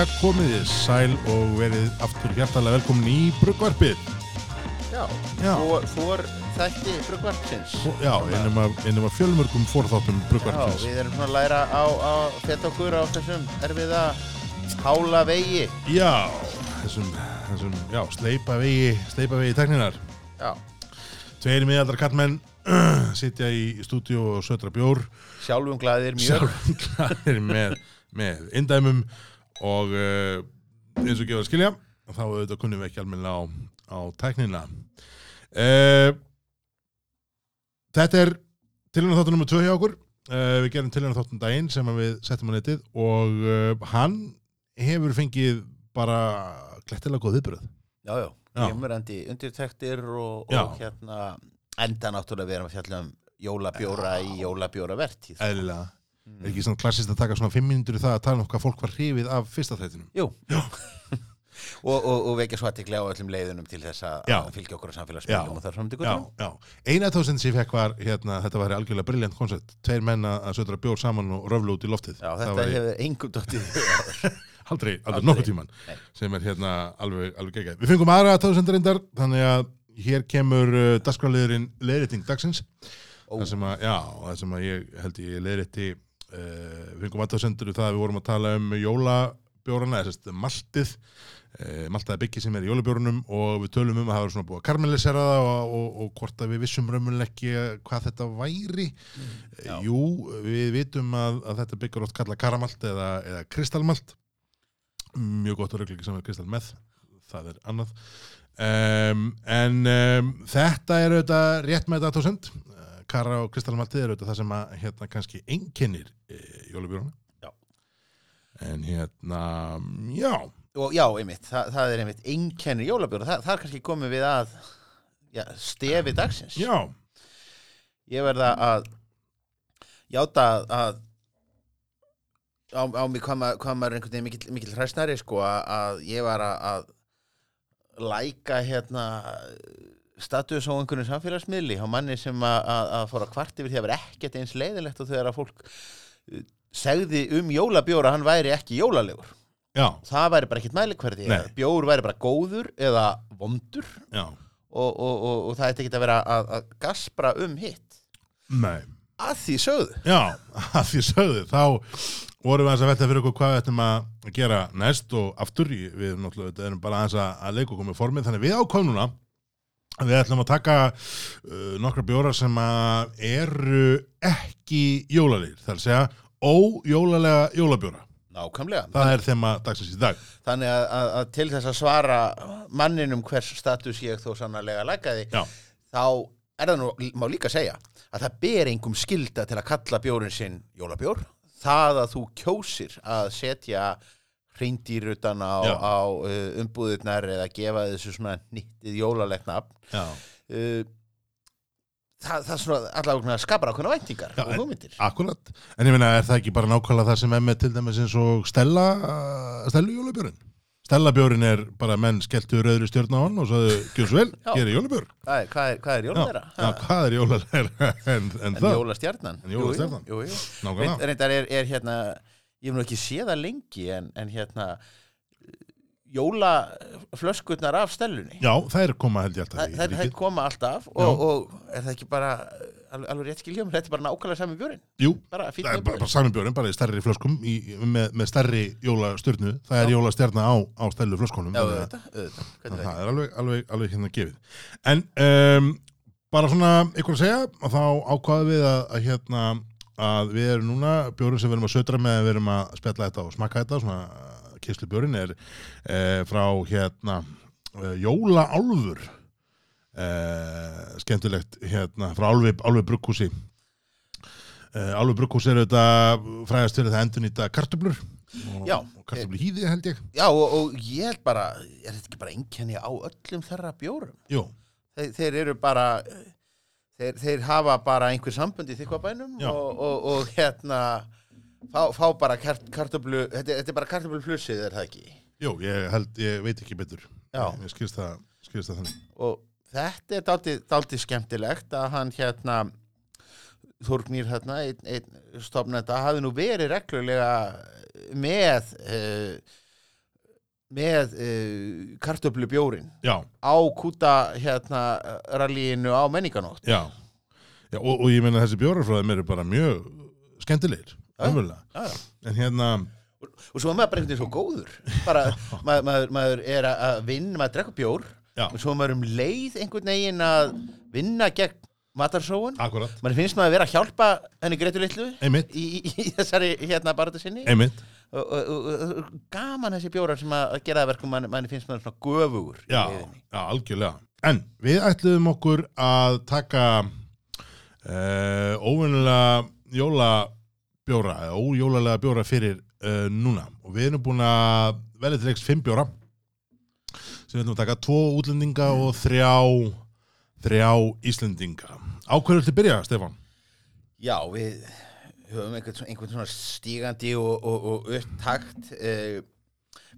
Jæja, komið þið sæl og verið aftur hjartalega velkomin í Bruggvarpið. Já, Já. Fór, fór þætti brugvarpsins Já, einum af, einum af fjölmörgum fórþáttum Já, Bruggvarpins. við erum svona að læra á, á fett okkur á þessum erfiða hála vegi Já, þessum, þessum, já, sleipa vegi, sleipa vegi tekninar. Já, Tveir miðaldra kallmenn sitja í stúdíu og södra bjór, sjálfum glæðir mjög sjálfglæðir með, með indæmum og uh, eins og gefa að skilja, þá auðvitað kunnum við ekki almenna á, á tæknina. Uh, þetta er tilhörna þáttu nummer 2 hjá okkur. Uh, við gerum tilhörna þáttum daginn sem við settum á netið og hann hefur fengið bara glettilega góð viðbröð. Já, já, Já. kemurandi undirtektir og, og hérna enda náttúrulega við erum að fjalla um jólabjóra í jólabjóra vertíð Eðlilega. Mm. Er ekki svona klassist að taka svona 5 minútur í það að tala um hvað fólk var hrifið af fyrsta þættinum? Jú og, og, og vekja svo aðtikli á öllum leiðunum til þess að fylgja okkur á samfélagsmiðlum og þar já. Eina tóðsend sem ég fekk var, hérna, þetta var algjörlega briljant koncept. Tveir menn að södra bjór saman og röflu út í loftið. Já, þetta var hefur engum áður. aldrei, aldrei nokkuð tíman Nei. sem er hérna alveg, alveg geggjað. Við fengum aðra tóðsendarindar, þannig að hér kemur uh, dagskráliðurinn leiðrétting dagsins. Ó. Það sem að, já, það sem að ég held ég leiðrétti, uh, við fengum aðtóðsendur það að við vorum að tala um jólabjórana, þess að maltið, uh, maltaði byggi sem er í jólabjórunum og við tölum um að það var svona búið að karmelisera það og, og, og hvort að við vissum raunverulega ekki hvað þetta væri. Uh, jú, við vitum að, að þetta byggur oft kalla karamalt eða, eða kristalmalt. Mjög gott að ekki saman kristal með, það er annað. Um, en um, þetta er auðvitað rétt með þetta tósend. Kara og kristalmaltið er auðvitað það sem að hérna kannski einkennir e, jólabjóruna. Já. En hérna, já, og já, einmitt, það, það er einmitt einkenni jólabjóra, það, það er kannski komið við að já, stefi dagsins já, ég verða að játa að, að á, á mig hvað maður, er einhvern veginn mikill, mikill hræsnari sko að, að ég var að, að læka hérna status á einhvern samfélagsmiðli á manni sem að, fóra kvart yfir því að vera ekkert eins leiðilegt og þegar að fólk uh, segði um jólabjóra hann væri ekki jólalegur. Já, það væri bara ekkert mælikverði bjór væri bara góður eða vondur. Og, og, og, og það ætti ekki að vera að, að gaspra um hitt. Nei. að því sögðu. Já, að því sögðu, þá vorum við aðeins að velta fyrir okkur hvað við ættum að gera næst og aftur, við náttúrulega erum bara aðeins að, leika okkur með formið, þannig við að við ætlum að taka uh, nokkra bjóra sem eru ekki jólalegir, það er að segja ójólalega jólabjóra. nákvæmlega Það er þeim að dagsins í dag. þannig að, að, að til þess að svara manninum hvers status ég þó sannarlega lækaði Já, þá er það nú, má líka segja að það ber engum skilda til að kalla bjórin sinn jólabjór það að þú kjósir að setja hreindýrutan á, Já. á uh, umbúðirnar eða gefa þessu svona nýttið jólalegt nafn já. uh, það, það svona allavega skapar ákveðna væntingar Já, og hugmyndir Akkurat, en ég meina, er það ekki bara nákvæmlega það sem er með til dæmis eins og Stella, uh, Stellu jólabjórin? Stella bjórin er bara menn skelltu rauðri stjórn á hann og sagðu, gjör svo vel, Já. er jólabjór. hvað er, hvað er, hvað er Já, jólalera? já, hvað er jólalega en, en en það? jólastjarnan En jólastjarnan. jú, jú, jú. Reyndar er, er hérna ég hef nú ekki séð það lengi en, en hérna jólaflöskurnar af stellunni Já, þær koma held ég alltaf það ríkið. koma alltaf og, og er það ekki bara alveg, rétt skiljum, þetta er bara nákvæmlega sami björn Jú, bara það er bara, bara sami bjórin, bara í stærri flöskum í, með, með stærri jólastjörnu. Það er Já. jólastjarna á, á Stellu flöskunum. Já, auðvitað, auðvitað, það það er alveg, alveg, alveg hérna gefið. En um, bara svona ykkur að segja, þá ákvaðum við að, að hérna að við erum núna, bjórin sem við erum að södra með við erum að spjalla þetta og smakka þetta svona kyslu bjórin er e, frá hérna e, Jóla Álfur e, skemmtilegt hérna frá Álfi, e, Álfi Brugghúsi er þetta fræðast fyrir það endur nýta kartöblur og, Já. og kartöblu hýði held ég. Já, og, og ég held bara, er þetta ekki bara einkenni á öllum þeirra bjórum? Jú, Þeir, þeir eru bara, þeir, þeir hafa bara einhver sambund í þykvabænum og, og, og hérna, fá, fá bara kart, kartöflu, þetta, þetta er bara kartöflu flussið, er það ekki? jú, ég held, ég veit ekki betur Já. Ég- skilst það, skilst það þannig Og þetta er dálítið skemmtilegt að hann hérna, Þórgnýr hérna, einn ein stofnenda, hafi nú verið reglulega með uh, með uh, kartöflu bjórin já, á kúta hérna rallíinu á menninganótt já, já og, og ég meina þessi bjórafræðum eru bara mjög skemmtilegir, já. en hérna, og svo er maður bara veginn svo góður. Bara, maður, maður, maður er að- vinna maður drekka bjór já, og svo er maður um leið einhvern veginn að vinna gegn matarsóun. Akkurat. Maður finnst maður að vera að hjálpa henni Gretu litlu einmitt, í, í, í þessari hérna barata sinni. Einmitt. og, og, og, og gaman þessi bjórar sem að gera það verkum mann, mann finnst maður svona göfugur Já, já, algjörlega. En við ætluðum okkur að taka uh, óvennilega jólabjóra eða ójólalega bjóra fyrir uh, núna. Og við erum búin að velja til leiks fimm bjóra sem við ætlum að taka. Tvo útlendinga og þrjá þrjá Íslendinga. Á hverju ætlu að byrja, Stefán? Já, við höfum einhvern, einhvern svona stígandi og, og, og upptakt uh,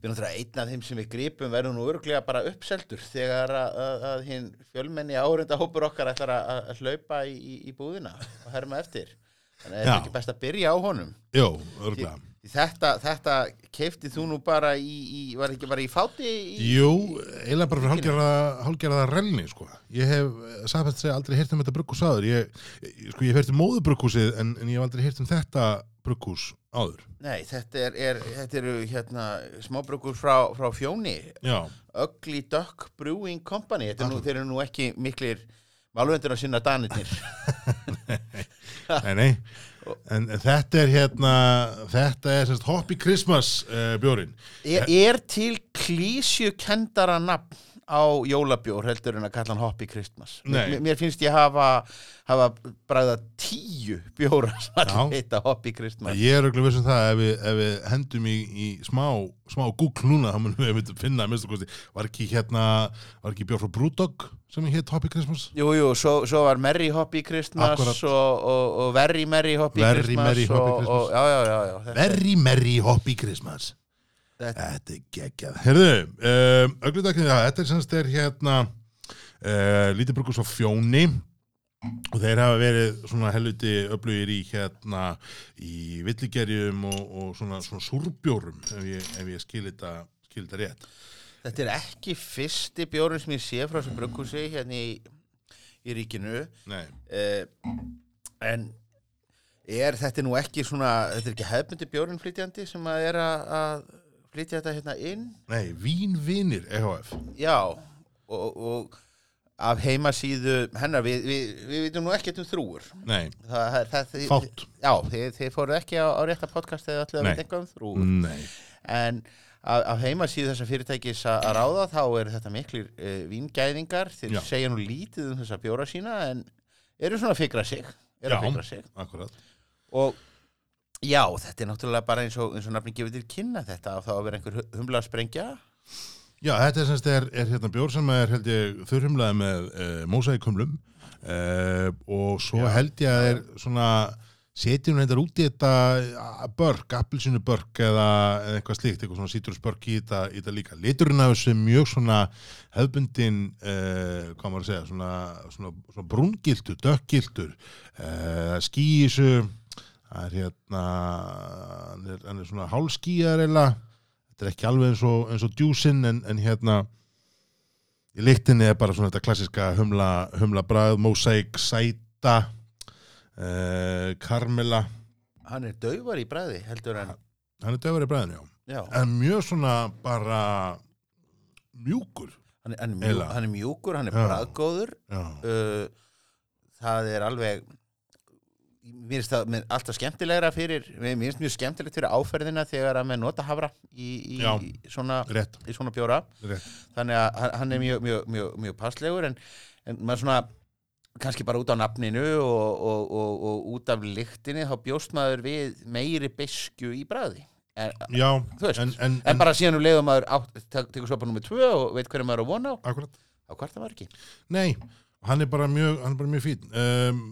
við náttúrulega einn af þeim sem við gripum verðum nú örglega bara uppseldur þegar að, að, að hinn fjölmenni áhörunda hópur okkar ætlar að, að hlaupa í, í, búðina og herma eftir. Þannig að þetta er ekki best að byrja á honum. Jó, örgulega Því Þetta, þetta keftið þú nú bara í, í var ekki bara í fáti í, Jú, eiginlega bara fyrir hálgerða, hálgerða renni, sko. Ég hef, sagði að segja, aldrei heyrt um þetta brugghús áður. Ég, sko, ég hef heyrt um móðubrugghúsið, en, en ég hef aldrei heyrt um þetta brugghús áður. Nei, þetta, er, er, þetta eru hérna smábrukur frá, frá Fjóni Já, Ugly Duck Brewing Company þetta er nú, þeir eru nú ekki miklir málvendur að sinna danirnir nei, nei. En, þetta er hérna, þetta er sérst Hoppy Christmas uh, bjórin. er, er til klísju kendara nafn á jólabjór heldur en að kalla hann Hoppy Christmas? Mér, mér finnst ég hafa, hafa bræða tíu bjóra sem allir heita Hoppy Christmas. Ég er auðvitað vissum það ef við, ef við hendum í, í smá, smá Google núna, þá munum við finna, minnstu kosti, var ekki hérna, var ekki bjór frá Brewdog sem hétt Hoppy Christmas? Jú, jú, svo, svo var Merry Hoppy Christmas og, og, og Very Merry Hoppy Very Christmas Merry Hoppy og, Christmas. og, Já, já, já, Very Merry Hoppy Christmas. þetta, Þetta er geggjað. Herðu, um, öglutaknið það, þetta er semst er hérna uh, lítið brukus á fjóni og þeir hafa verið svona helviti öflugir í hérna í villigerjum og, og svona, svona súrbjórum ef ég, ef ég skil þetta, skil þetta rétt. Þetta er ekki fyrsti bjórun sem ég sé frá þessu brugghúsi hérna í, í ríkinu. Eh, en er þetta nú ekki svona þetta er ekki hefbundi bjórun flytjandi sem að er að, flytja þetta hérna inn? Nei, Vínvinir EHF. já og, og af heimasíðu hennar við, við, við vitum nú ekkert um þrúur Nei, það, það, það, fátt. já, þið, þið fóru ekki á, á rétta podcast eða allir að veit eitthvað um þrúur Nei, en af, af heimasíðu þessa fyrirtækis að að ráða þá er þetta miklir uh, víngæðingar þeir Já. segja nú lítið um þessa bjóra sína en eru svona að fikra sig eru að Já. fikra sig akkurat. og já, þetta er náttúrulega bara eins og, eins og nafni gefið til kynna þetta að þá að vera einhver hu- humla að sprengja Já, þetta er semst er, er hérna bjór sem er held ég þurrhumlaði með uh, mósækumlum uh, og svo Já. held ég að er svona setjum reyndar út í þetta börk, appelsinu börk eða, eitthvað slíkt, eitthvað svona sítrusbörk í þetta, í þetta líka. Liturinn af þessu mjög svona hefbundin uh, hvað maður að segja, svona, svona, svona uh, ský í þessu það er hérna hann er, hann er svona hálskýjar eða þetta er ekki alveg eins og, eins og djúsin en, en hérna í lyktinni er bara svona þetta klassiska humla, humla bragð, mosaik, sæta uh, karmela hann er dauvar í bræði heldur en hann er dögur í bræðinu, já. Já, en mjög svona bara mjúkur. Hann, er, hann, er mjú, hann er mjúkur, hann er Já. bræðgóður já, uh, það er alveg mér finnst það mér- alltaf skemmtilegra fyrir mér finnst mjög skemmtilegt fyrir áferðina þegar að með nota hafra í, í, Já. svona, í svona bjóra. Rétt. Þannig að hann er mjög, mjög, mjög, mjög passlegur en, en maður svona kannski bara út á nafninu og, og, og, og út af lyktinni þá bjóst maður við meiri besku í bræði en, já, veist, en, en, en bara síðan um leiðum maður tekur sopa nummer tvö og veit hverju maður er að vona á akkurat. á hvort það var ekki. Nei, hann er bara mjög, er bara mjög fín um,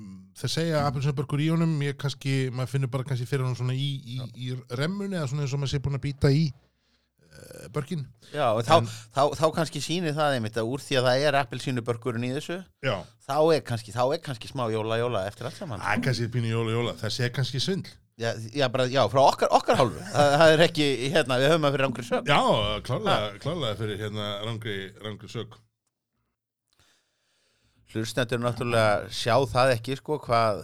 þeir segja appelsinabörkur í honum ég kannski, maður finnur bara kannski fyrir hann svona í, í, í remmunni eða svona eins og maður sé búin að býta í börkin. Já, og þá, En- þá, þá kannski sýnir það einmitt að úr því að það er appelsínubörkurinn í þessu Já, þá er kannski, þá er kannski smá jóla jóla eftir allt saman. Það er kannski pínu jóla jóla. Þessi er kannski svindl. Já, já, bara, já, frá okkar, okkar hálfu. Það, það er ekki, hérna, við höfum að fyrir rangri sög Já, klárlega, klárlega fyrir hérna rangri, rangri sög Hlustendur náttúrulega sjá það ekki sko hvað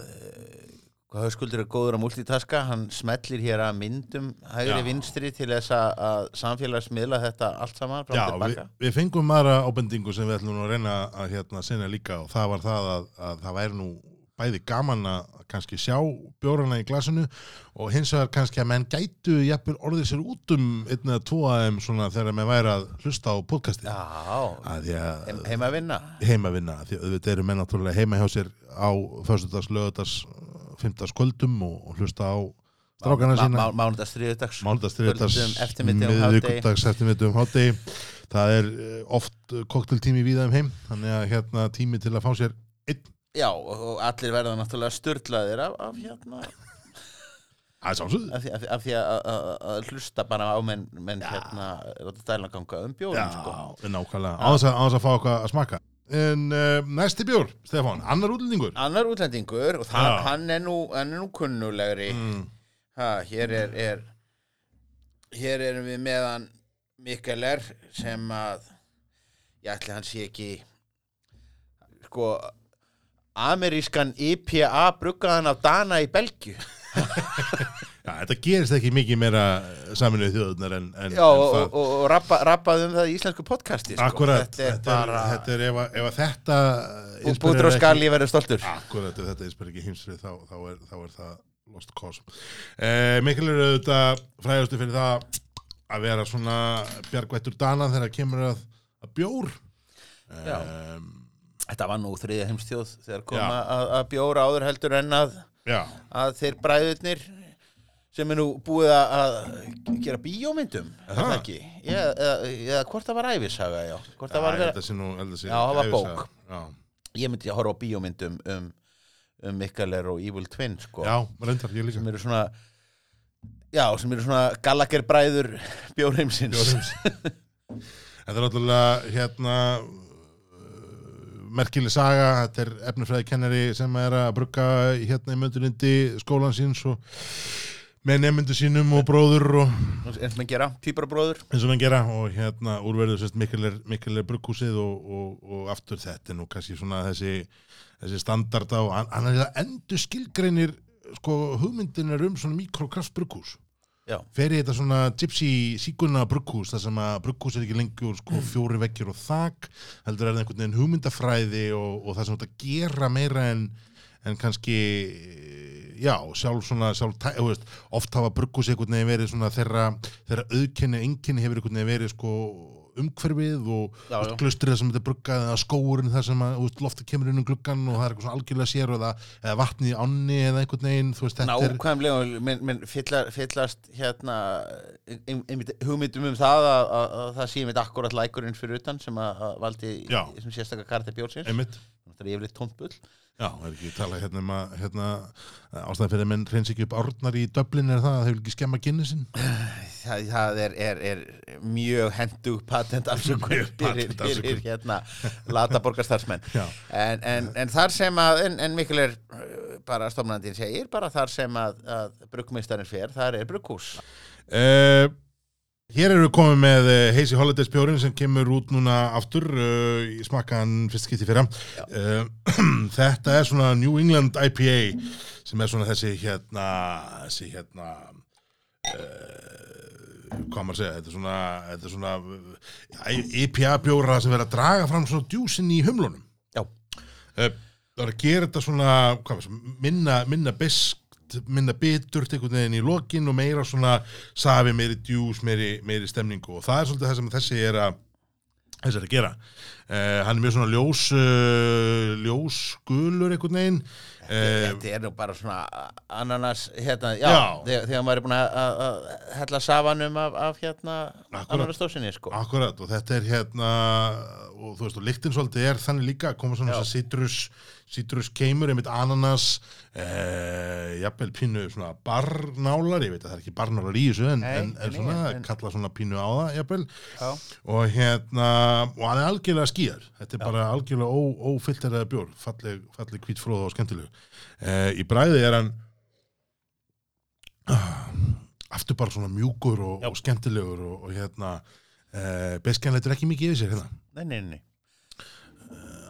hvað höfskuldur er góður að multitaska. Hann smellir hér að myndum hægri vinstri til þess að, samfélagsmiðla þetta allt saman Já, og við, við fengum aðra ábendingu sem við ætlum að reyna að hérna sinna líka og það var það að, að það væri nú bæði gaman að kannski sjá bjórana í glasinu og hins vegar kannski að menn gætu jafnvel orðið sér út um einn eða tvo að þeim svona þegar menn væri að hlusta á podcasti Já, að því að heim, heima vinna því að auðvitað eru menn náttúrulega heima hjá sér á föstudags, lögudags, fymtags kvöldum og, og hlusta á strákana sína. hádegi. miðvikudags, eftirmiðdum, hátegi það er eh, oft kokteltími víða um heim þannig að hérna tími til að fá sér Já, og allir verða náttúrulega styrlaðir af, af hérna af af, af því að, hlusta bara á menn, menn hérna, láta stæla ganga um bjórum sko. Nákvæmlega, á þess að, fá eitthvað að smaka En uh, næsti bjór, Stefán, annar útlendingur. Annar útlendingur og það, hann, er nú, hann er nú kunnulegri. Mm. ha, hér er, er hér erum við meðan Mikkeler sem að ég ætli hann sé ekki sko amerískan IPA bruggaðan af Dana í Belgju Já, þetta gerist ekki mikið meira saminuð þjóðunar en, en, Já, en og, það. og, og rappa, rappað um það í íslensku podcasti sko. Akkurat, þetta er bara þetta er ef, að- ef að þetta og bútur og skali verður stoltur. Akkurat, ef þetta inspir ekki heimsrið þá, þá, er, þá er það lost cause. Eh, Mikil er auðvitað fræðustu fyrir það að vera svona bjargvættur dana þegar kemur að, að bjór. Já. um, Þetta var nú þriðja heimstjóð þegar koma að, að bjóra áður heldur en að, Já, að þeir bræðurnir sem er nú búið að gera bíómyndum er það ekki? Eða, hvort það var æfisaga, já. Hvort það var vera, nú Já, það var bók. Já, ég myndi að horfa á bíómyndum um, um Mikkeler og Evil Twin sko, já reyndar, ég líka. Sem eru svona já, sem eru svona Gallagher bræður bjórheimsins Bjórheims. Þetta er náttúrulega hérna merkileg saga, þetta er efnifræði kennari sem er að brugga hérna í möndurindi skólan síns og með nefndu sínum og bróður og eins og menn gera, týparabróður eins og hann gera og hérna úrverður sérst mikilvæg, brugghúsið og, og, og aftur þetta nú kannski svona þessi, þessi standard á, hann, hann er að endur skilgreinir sko hugmyndin er um svona mikrokraft brugghús. Já, fer í þetta svona gypsy síkunna brugghús þar sem að brugghús er ekki lengur sko, fjóri vekkir og þak heldur er það einhvern veginn hugmyndafræði og, og það sem þetta gera meira en, en kannski já, sjálf svona sjálf, veist, oft hafa brugghús einhvern veginn verið svona þeirra, þeirra auðkenni einkenni hefur einhvern veginn verið sko umhverfið og þar sem þetta bruggað eða skóurinn þar sem að veist, lofti kemur inn um gluggan og það er eitthvað svona algjörlega sér eða, eða vatnið í ánni eða einhvern veginn þetta er nákvæmlega menn, menn fyllar, fyllast hérna ein, einmitt hugmyndum um það að, að, að það sé einmitt akkurat lækurinn fyrir utan sem að, að valdi Já. sem sérstakka karti bjórsins einmitt. Það er yfirleitt tóntbull Já, er ekki talað hérna um að hérna, ástæðan fyrir að menn reyns ekki upp árnar í Dublin er það að þeir vil ekki skemma Guinnessin það, það er, er, er mjög hendug patent afsökun Mjög fyrir, hérna lata borgarstarfsmenn Já, en, en, en þar sem að en, en mikil er uh, bara stofnandinn segir bara þar sem að, að bruggmeistarinn fer, þar er brugghús. Uh, Hér eru við komið með uh, Hazy Holidays bjórin sem kemur út núna aftur uh, í smakkan fyrst skipti fyrra. Uh, Þetta er svona New England IPA sem er svona þessi hérna þessi hérna uh, hvað maður að segja þetta er svona, þetta er svona uh, IPA bjóra sem verður að draga fram svona djúsin í humlunum. Já. Eh, það er að gera þetta svona minna, minna beskt minna biturt einhvern veginn í lokin og meira svona safi, meiri djús meiri, meiri stemningu. Og það er svolítið það sem þessi er að þessi er að gera. Uh, hann er mjög svona ljós uh, ljósgulur einhvern veginn Þetta er nú bara svona ananas hérna, já, Já. Þegar, þegar maður er búin að, hella safanum af, af hérna Akkurat. ananasdósinni sko Akkurat og þetta er hérna og þú veist og lyktin svolítið er þannig líka að koma svona Já. þess að citrus citrus keimur, einmitt ananas eh, jafnvel pínu svona barnálar, ég veit að það er ekki barnálar í þessu en, Nei, en, en svona en- kalla svona pínu á það jafnvel Já. og hérna og hann er algjörlega skýðar þetta er bara algjörlega ó, ófilteraða bjór falleg, falleg hvít fróða og skemmtileg eh, í bræði er hann aftur bara svona mjúkur og, og skemmtilegur og, og hérna uh, beiskjan leitur ekki mikið yfir sér hérna. Nei, nei, nei.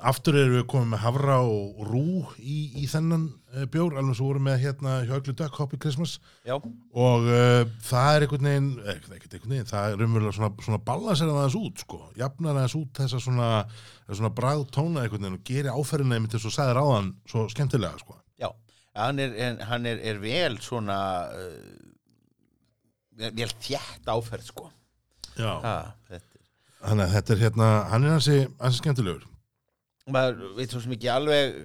Aftur erum við komið með havra og rú í, í þennan uh, bjór alveg svo vorum með hérna Hjöglu Duck Hoppy Christmas. Já, og uh, það er einhvern veginn ekkert einhvern veginn, það er umverulega svona, svona ballasera það aðeins út sko, jafnar aðeins út þessa svona, þessa svona bragð tóna einhvern veginn og geri áferðina einmitt eins og sagði ráðan svo skemmtilega sko. Já. Hann er, hann er, er vel svona uh, vel, þjætt áferð sko. Já. ha, þetta þannig að þetta er hérna, hann er hansi, hansi skemmtilegur. Maður veit svo ekki alveg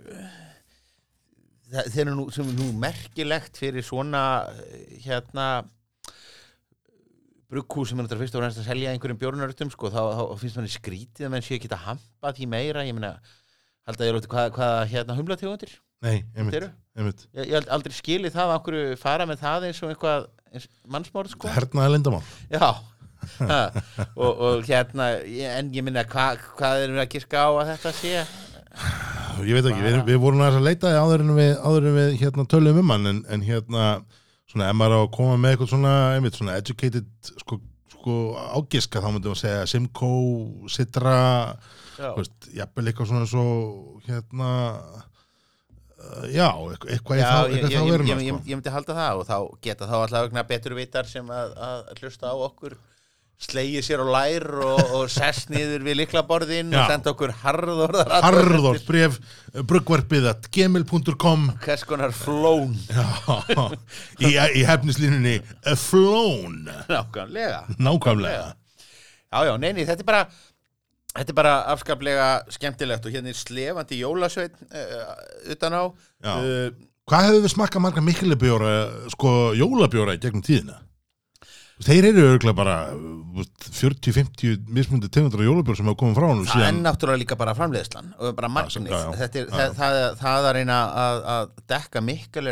þeir eru nú, sem nú merkilegt fyrir svona eh, hérna brugghús sem er náttúrulega fyrst og fremst að selja einhverjum bjórnarötum sko, þá, þá finnst manni skrítið að menn sé ekki að hampa því meira ég meina, held að ég lóti hvað, hvað hérna humlategundir nei, þetta einmitt, eru? einmitt. Ég, ég aldrei skilið það að okkur fara með það eins og eitthvað eins, mannsmórð sko. Hernaði lindamál já og, og hérna en ég minna hva, hvað erum við að girka á að þetta sé ég veit ekki, við, við vorum að leita áður en við, áður en við hérna, tölum um hann en, en hérna, svona ef maður á að koma með eitthvað svona, einmitt, svona educated sko, sko ágiska þá myndum við að segja Simco, veist, jafnvel eitthvað svona svo hérna uh, já, eitthvað, Já, þá, eitthvað ég, þá veruna ég, ég, sko. ég myndi halda það og þá geta þá allavega betur vitar sem að, að hlusta á okkur slegið sér á lær og, og sess niður við liklaborðin og senda okkur harðorðar Harðor bref bruggvarpið at gmail.com hvers konar flón? Í, í hefnislínunni a flown. Nákvæmlega. Nákvæmlega. Já, já, neini, þetta er bara þetta er bara afskaplega skemmtilegt og hérna er slefandi jólasveit uh, utan á. Uh, Hvað hefur við smakkað marga miklibjóra, sko, jólabjóra í gegnum tíðina? Þeir eru örgulega bara uh, 40-50 mismundi tegundur af jólabjóra sem hafa komið frá hann það er náttúrulega líka bara framleiðslan og bara magnið það, það, það að reyna að, að dekka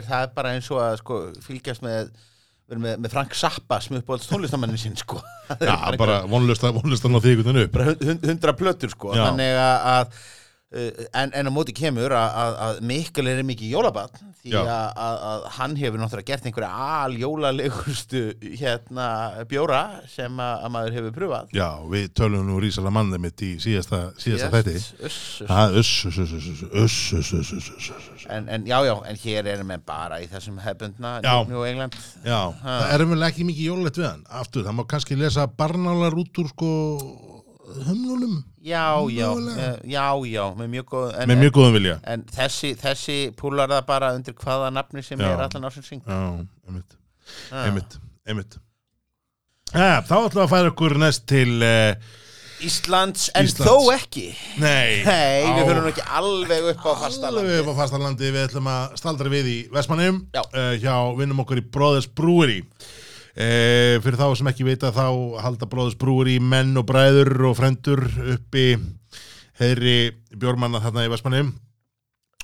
það er bara eins og að sko, fylgjast með með, með Frank Zappa sem uppáhalds tónlistamannin sinn sko. Það Já, bara vonlust að ná því einhvern veginn upp. bara hund- hund- hundra plötur sko. Já. þannig að, að en, en á móti kemur að Mikkel er mikið jólabann því að hann hefur náttúrulega gert einhverja aljólalegustu hérna bjóra sem að maður hefur pröfað Já, við tölum nú Rísala mannið mitt í síðasta þetti En já, já, en hér erum við bara í þessum hefbundna nú í England Já, það erum við ekki mikið jólalegt við hann aftur, það má kannski lesa barnálar út úr sko humlunum Já, já, eh, já, já, með mjög góð en, með mjög góðum vilja. en þessi, þessi púlar það bara undir hvaða nafni sem Já. er allan ásins syng Já, einmitt, Ah. einmitt, einmitt. Ja, þá ætlum við að færa okkur næst til, uh, Íslands, en Íslands. þó ekki nei, Nei, við á- fyrir nú ekki alveg upp á fastalandi Alveg upp á fastalandi, við ætlum að staldra við í Vestmannum Já. uh, hjá vinnum okkur í Brothers Brewery uh, fyrir þá sem ekki vita þá halda Brothers Brewery menn og bræður og frendur uppi heiðri bjórmanna þarna í Vestmannum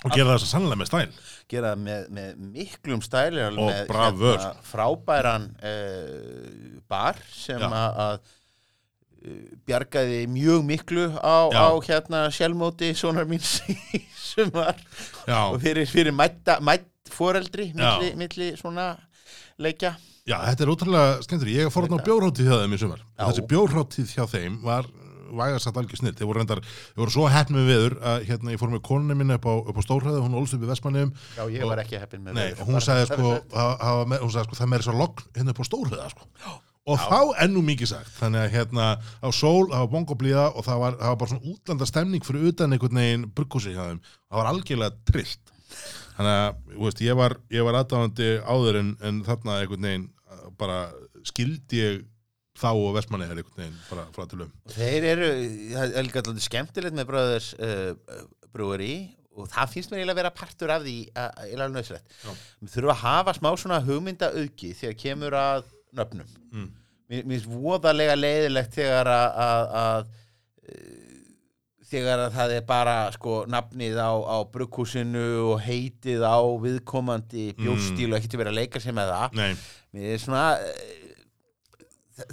og gera það svo sannlega með stæl. Gera það með, með miklum alveg Og með, hérna, bravör, sko. frábæran uh, bar sem að uh, bjargaði mjög miklu á, á hérna sjálfmóti sonar míns í sumar. Já, og fyrir, fyrir mætta, mætt foreldri milli, milli svona leikja já, þetta er ótrúlega skemmtur Ég fór þarna á bjórháttíð hjá þeim í sumar. Já. Þessi bjórháttíð hjá þeim var vægast að algjör snill, þeir voru reyndar þeir voru svo heppn með viður að hérna ég fór með konunni minni upp á, á Stórhæði, hún ólst upp í Vestmannum Já, ég Og- var ekki heppin með Nei, veður. og hún sagði sko, sko, það meiri svo logn hérna upp á stórhauða sko. og þá ennú mikið sagt. Þannig að hérna á sól, það var bongoblíða og það var, það var bara svona útlanda stemning fyrir utan einhvern veginn bruggúsi hjá þeim. Það var algjörlega trillt. Þannig að, veist, ég var, ég var aðdáðandi áður en, en þarna einhvern veginn bara skildi ég þá og vestmanni er einhvern veginn bara frá til um Þeir eru, það er líka alltaf skemmtilegt með bróðurs uh, brúari og það finnst mér eiginlega að vera partur af því eiginlega nöðsrætt. Við þurfum að hafa smá svona hugmynda auki þegar kemur að nöfnum. Mm. Mér finnst voðalega leiðilegt þegar að, að, að uh, þegar að það er bara sko nafnið á, á brugghúsinu og heitið á viðkomandi bjórstíl og ekkert verið að leika sér með það Nei, Mér er svona eh,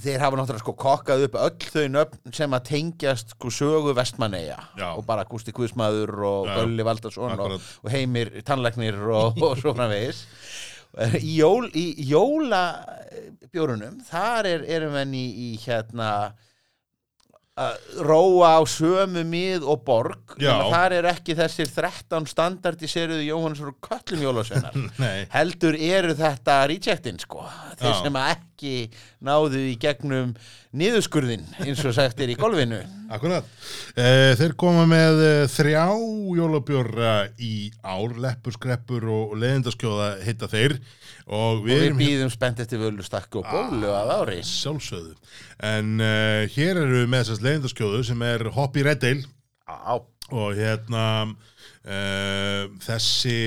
þeir hafa náttúrulega sko kokkað upp öll þau nöfn sem að tengjast sko sögu vestmanneja Já. og bara Gústi Guðsmaður og. Gölli Valdarsson og, og Heimir Tannlæknir og, og svo framvegis í, jól, í jólabjórunum þar er, erum við í, í hérna róa á sömu mið og borg. Þar er ekki þessir 13 standardiseruðu Jóhannesur og Köllum jólasveinar. Nei, heldur eru þetta rejectin sko. Þeir Já. sem ekki náðu í gegnum niðurskurðin eins og sagt er í golfinu. Akkurat. Uh, Þeir koma með uh, þrjá jólabjóra í ár. Leppur, skreppur og leðindaskjóða heita þeir. Og og við við erum býðum spennt eftir völu stakku og bólu að ári. sjálfsögðu. En uh, hér eru við með þessast leðindaskjóðu sem er Hoppy Red Ale á, og hérna uh, þessi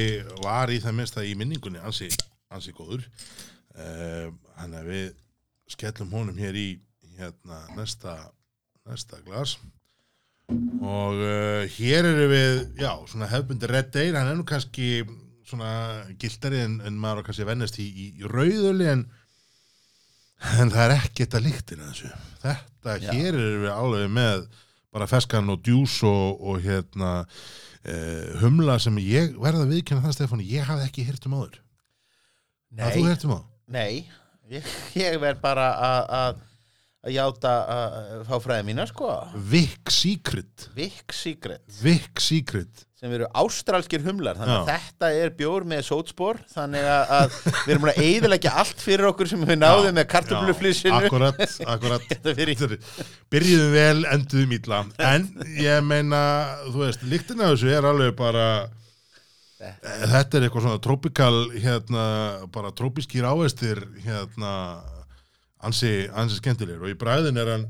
var í það minnsta í minningunni ansi, ansi góður uh, hann að við skellum honum hér í hérna næsta næsta glas. Og uh, hér eru við já, svona hefbundi Red Ale hann er nú kannski svona gildari en, en maður á kannski vennast í, í, í rauðuli en en það er líktin að þessu. Þetta, Já. hér eru við alveg með bara feskan og djús og, og hérna uh, humla sem ég verða að viðkynna það Stefán, ég hafði ekki hýrt um áður. Að þú nei, hýrt um áður nei ég, ég verð bara að játa að fá fræði mína sko. Vic Secret. Vic Secret. Vic Secret. Sem eru ástralskir humlar þannig að Já. þetta er bjór með sótspor þannig að, að við erum að eyðileggja allt fyrir okkur sem við náðum með kartöfluflissinu akkurat, akkurat. Þetta fyrir- Þetta er- byrjuðum vel, enduðum ítla en ég meina, þú veist líktin af þessu er alveg bara þetta er eitthvað svona trópikal hérna, bara trópiskir ávestir hérna ansi, ansi skemmtilegur og í bræðin er hann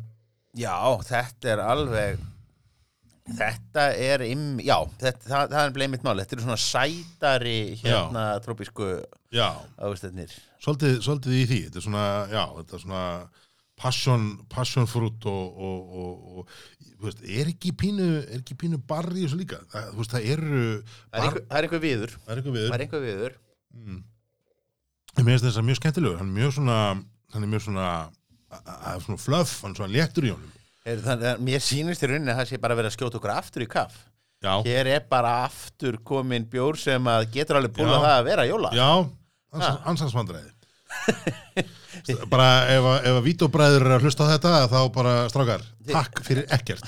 Já, þetta er alveg þetta er im, já, þetta, það, það er bleið mitt mál. Þetta eru svona sætari hérna já, ástæðnir svolítið, svolítið í því. Þetta er svona, já, þetta er svona passion, passion fruit og, og, og, og veist, er ekki pínu er ekki pínu barri þessu líka? Það, veist, það eru það er einhver, það er einhver viður. Það er eitthvað við það er einhver viður. Mm. Mér finnst þess að mjög skemmtilegur hann er mjög svona hann er mjög svona, svona fluff, hann er svona léttur í honum. Er, að mér sýnist í rauninni að það sé bara verið að skjóta okkur aftur í kaff. Já, hér er bara aftur komin bjór sem að getur alveg búin Já. það að vera jóla. Já. Ha. bara ef að, ef að vítobræður er að hlusta á þetta þá bara strákar, takk fyrir ekkert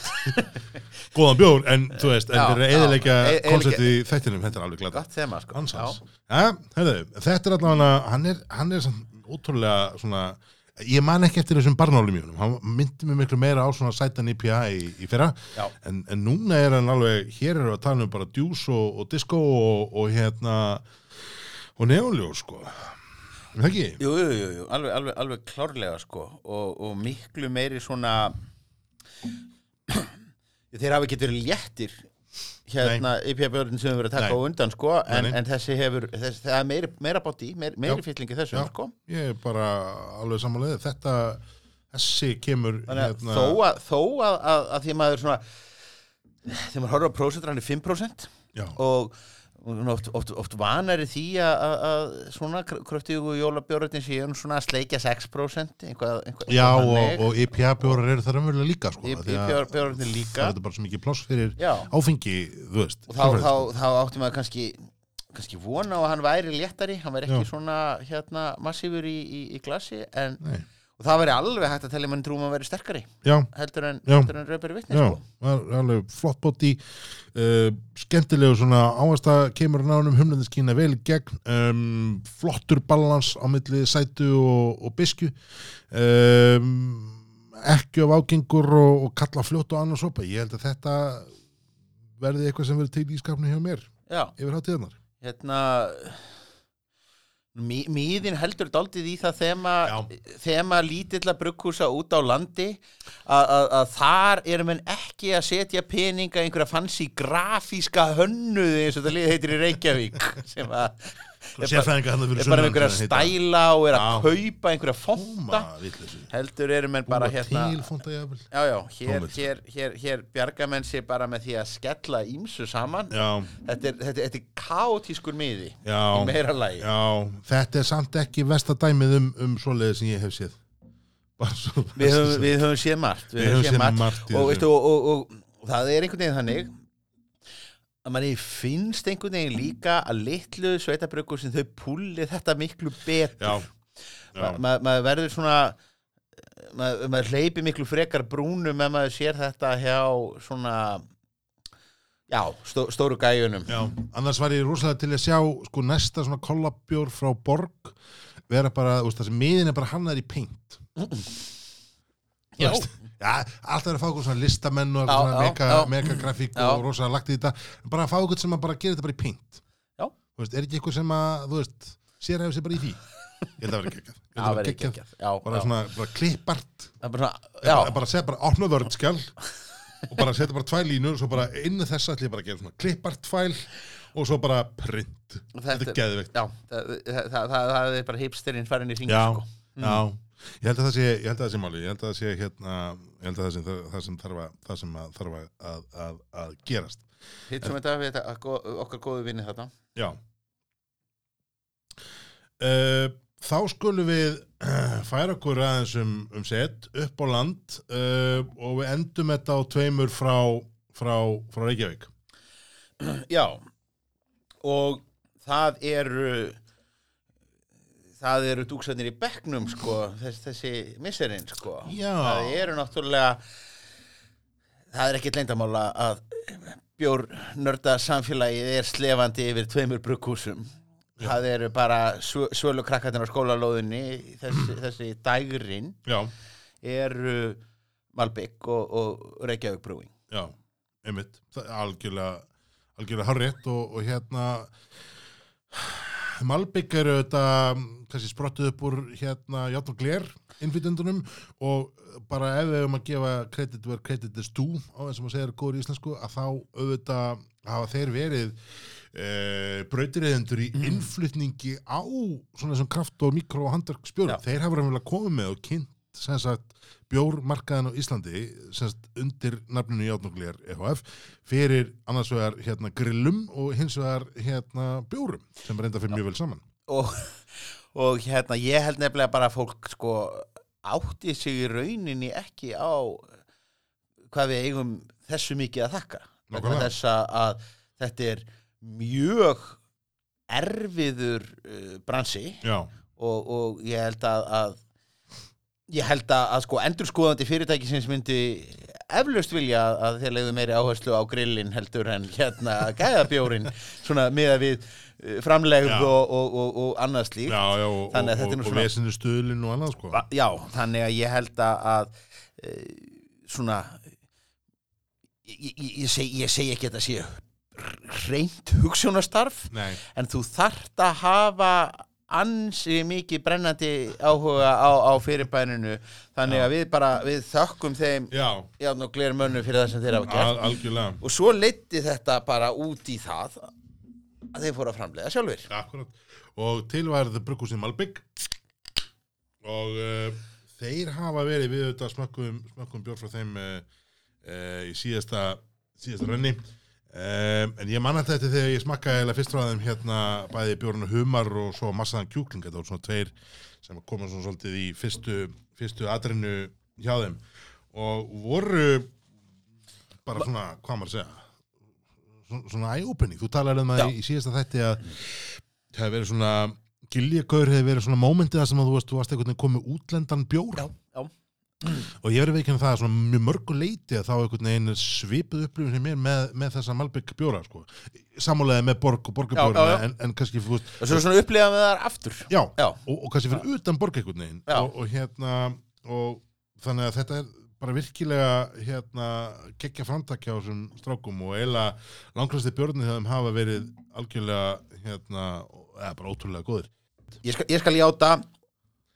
góðan bjór en þú veist, en að já. eðilegja E- konceptið í þættinum, þetta er alveg þema sko. Ja, þetta er allavega, hann er, hann er ótrúlega svona, ég man ekki eftir þessum barnálum í honum, hann myndi mig miklu meira á svona sætan IPA í, í fyrra, en, en núna er hann alveg, hér við að tala um bara djús og, og disco og, og hérna, og neonljós, sko. Jú, jú, jú, jú. Alveg, alveg, alveg klárlega sko og, og miklu meiri svona þeir hafa ekki verið léttir hérna IPA-björn sem við verið að taka Nei. á undan sko en, Nei, nei. en þessi hefur, þess, það er meiri, meira bóti, meiri, meiri fyllingi þessum Já. sko Ég er bara alveg samanlega, þetta, þessi kemur, þannig hérna, þó að, þó að, að, að því að maður svona þegar maður horfður á prósentur hann er 5% já, og oft, oft, oft vanari því að, að, að svona kröftugu jólabjörðin séu svona að sleikja 6% einhvað, einhvað, já og, og IPA-bjórar eru það raunverulega líka, sko. því að IPA-björðin Það líka er bara svo mikið pláss fyrir Já. áfengi, veist. og þá, þá, þá átti maður kannski kannski vona á að hann væri léttari hann væri ekki Já. svona hérna massífur í, í, í glasi en, Nei. Og það væri alveg hægt að tellja mann trúum að vera sterkari Já, heldur en, Já. en röpari vitni já, sko. er alveg flott bóti uh, skemmtilegu svona áhersla kemur nánum humlendiskína vel gegn um, flottur balans á milli sætu og, og bisku um, ekki of ágengur og, og kalla fljótt og annars sopa, ég held að þetta verði eitthvað sem verður til í skapni hjá mér já, yfir hátíðarnar hérna míðin heldur daldið í það þema, Já. þema lítilla brugghúsa út á landi að- þar erum en ekki að setja peninga í einhverja fancy grafíska hönnuði eins og það heitir í Reykjavík sem að er bara, er einhverja stæla og er að kaupa einhverja vitleysu. heldur erum en bara hérna hér, Tómlegt. hér, hér, hér bjarga menn sér bara með því að skella ímsu saman. Þetta er, er kaotískur miði já. í meira lagi. Já, þetta er samt ekki vestadæmið um, um svoleiði sem ég hef séð. Við höfum, séð margt og það er einhvern veginn þannig að manni finnst einhvern veginn líka að litlu sveitabrökkur sem þau púli þetta miklu betur. Já, já, Ma, ma, maður verður svona maður, maður hleypi miklu frekar brúnum ef maður sér þetta hjá svona já, stó, stóru gæjunum. Já. Annars var ég rosalega til að sjá sko næsta svona kollabjór frá Borg vera bara, þú veist, það sem miðin er bara hannar í paint. Þú Já. veist, Já, alltaf er að fá okkur svona listamenn og eitthvað megagrafík og rosalega lagt í þetta. Bara að fá okkur sem að bara gera þetta bara í veist, er ekki eitthvað sem að, þú veist sér hefur sér bara í því? Ég held að vera geggjað. Ég held Já, að vera geggjað. bara svona, bara klippart. Það er bara bara setja bara opna vördskjál og bara setja bara tvær línur og svo bara inn þess ég bara að gera svona klippart fæl og svo bara print. Þetta er geðveikt. Já, það, það, það, það, það er bara hipsterinn farin í hring Já, sko. já Ég held að það sé, ég held að það sé máli, ég held að það sé hérna, ég held að það sé það, sem þarf að, það sem að, þarf að, að, að, gerast. hitt sem þetta, við þetta okkar góðu vinni þetta Já. Uh, þá skulum við færa okkur aðeins um, um set upp á land uh, og við endum þetta á tveimur frá, frá, frá Reykjavík. já, og það eru það eru dúksarnir í bekknum sko, þess, þessi misserinn sko. Það eru náttúrulega það er ekkit leyndamála að bjór nörda samfélagið er slefandi yfir tveimur brugghúsum. Það eru bara svölu krakkarnir á skólalóðinni þessi, þessi dægrin Já, eru Malbygg og, og Reykjavík brúing já, einmitt, algjörlega, algjörlega harrétt og, og hérna, Malbygg eru þetta kannski sprottuð upp úr hérna Játn og Gler innflytjendunum og bara ef við höfum að gefa credit where credit is due á þess að maður segir góður í íslensku að þá auðvitað hafa þeir verið e, brautireyðendur í innflytningi á svona þessum kraft og mikro og handverkspjórum. Já. Þeir hafa verið komið með og kynnt sem sagt bjórmarkaðin á Íslandi sagt undir nafninu Játn og Gler EHF fyrir annars vegar hérna grillum og hins vegar hérna bjórum sem reynda fyrir mjög vel saman. og, og hérna ég held nefnilega bara að fólk sko átti sig í rauninni ekki á hvað við eigum þessu mikið að þakka. Þess að, þetta er mjög erfiður uh, bransi. Já, og, og ég held að, að ég held að, að sko endurskoðandi fyrirtæki sem myndi eflaust vilja að þeir leiðu meiri áherslu á grillin heldur en hérna gæðabjórin svona miða við uh, framlegð og, og, og, og annað slíkt. Já, já og, að er svona- vesinu stuðlinn og annað sko. Já, þannig að ég held að, að e, svona ég, ég, ég, seg, ég segi ekki að þetta sé reynt hugsunastarf Nei, en þú þarft að hafa ansi mikið brennandi áhuga á, á fyrirbæninu þannig Já. að við bara, við þökkum þeim já, játn og gler mönnu fyrir það sem þeir hafa gert. Al, algjörlega. Og svo leiti þetta bara út í það að þeir fóru að framleiða sjálfur Akkurat. Og tilværið bruggúsið Malbygg. Og uh, þeir hafa verið við auðvitað smökkum, smökkum bjórn frá þeim uh, uh, í síðasta, síðasta rönni um, en ég man alltaf þetta þegar ég smakkaði eða fyrst frá þeim hérna bæði bjórnu humar og svo massaðan kjúkling. Þetta voru svona tveir sem koma svona svolítið í fyrstu, fyrstu atrinu hjá þeim. Og voru bara svona, hvað maður að segja svona, svona eye-opening, þú talar um það í, síðasta þætti að það hefði verið svona Giljagaur hefði verið svona mómentið það sem að þú veist, þú varst veginn komið útlendan bjór. Já, já, og ég verið veikinn það að svona mjög mörgu leiti að þá einhvern veginn er svipuð upplifun sem mér með, með þessa Malbygg bjóra sko. sammálaði með borg og borgarbjóra Já, já, já. en, en kannski veist, og svo svona upplifa með þar aftur. Já, Já, og, og kannski fyrir utan borg einhvern veginn. Og, og hérna og þannig að þetta er bara virkilega hérna geggja framtakja á þessum strákum og eiginlega langræsti björnir þegar þeim hafa verið algjörlega hérna, eða bara ótrúlega góðir. Ég skal, ég skal játa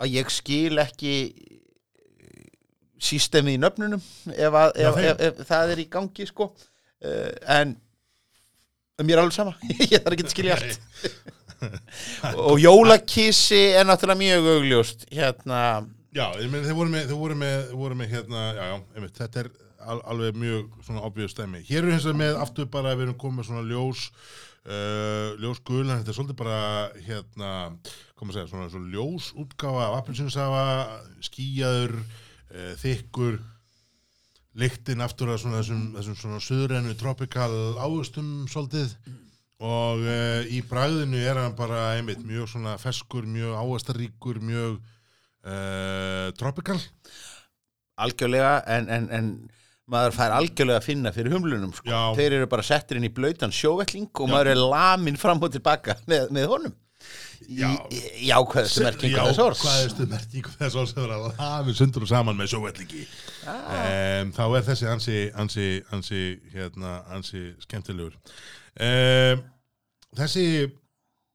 að ég skil ekki sístemið í nöfnunum ef, að, ef, ef, ef það er í gangi sko. Uh, en mér er alveg sama. Ég þarf ekki að skilja allt. Og jólakissi er náttúrulega mjög augljóst hérna. Já, meni, þeir voru með, þeir voru með, voru með hérna, já, já, einmitt, þetta er al, alveg mjög svona obvious stæmi. Hér er hins vegar með aftur bara að við erum komið svona ljós, uh, ljós gul, en þetta er svolítið bara, hérna, koma að segja, svona, svona ljós útgáfa af appelsinsafa, skýjaður, uh, þykkur, lyktin aftur að svona þessum, þessum svona suðrennu tropical ávöxtum svolítið og uh, í bragðinu er hann bara einmitt mjög svona feskur, mjög ávastaríkur, mjög uh, tropical. algjörlega en, en, en maður fær algjörlega að finna fyrir humlunum sko. Já. þeir eru bara settir inn í blautan sjóvelling og maður er lamin fram og tilbaka með, með honum Já. í, í ákveðstu merkingu þess orðs. hvað er stu merkingu þess orðs hefur að hafi sundur og saman með sjóvellingi ah, um, þá er þessi ansi ansi, ansi, hérna, ansi skemmtilegur. Um, þessi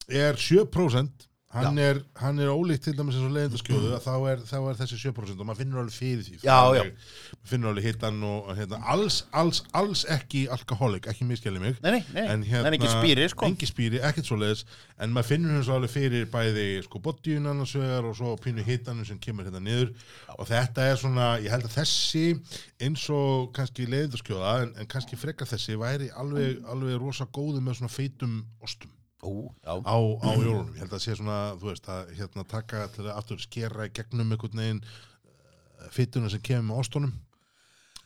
er 7% hann er, hann er ólíkt til dæmis eins og leiðindaskjóðu að þá þá er þessi 7% og maður finnur alveg fyrir því. Já, já. maður finnur alveg hittan og hérna, alls, alls, alls ekki alkohólik, ekki miskjali mig. Nei, nei, nei, en hérna, er ekki spýri sko. spýri, ekkert svoleiðis. En maður finnur hans alveg fyrir bæði sko bodyun annars vegar og svo pínu hitanum sem kemur hérna niður. Og þetta er svona, ég held að þessi eins og kannski leiðindaskjóða en, en kannski frekar þessi væri alveg, alveg rosa góðu með svona feitum ostum Ó, á, á jólunum, ég held að sé svona þú veist, að hérna taka til að aftur skera í gegnum einhvern veginn uh, fytuna sem kemur með ostunum.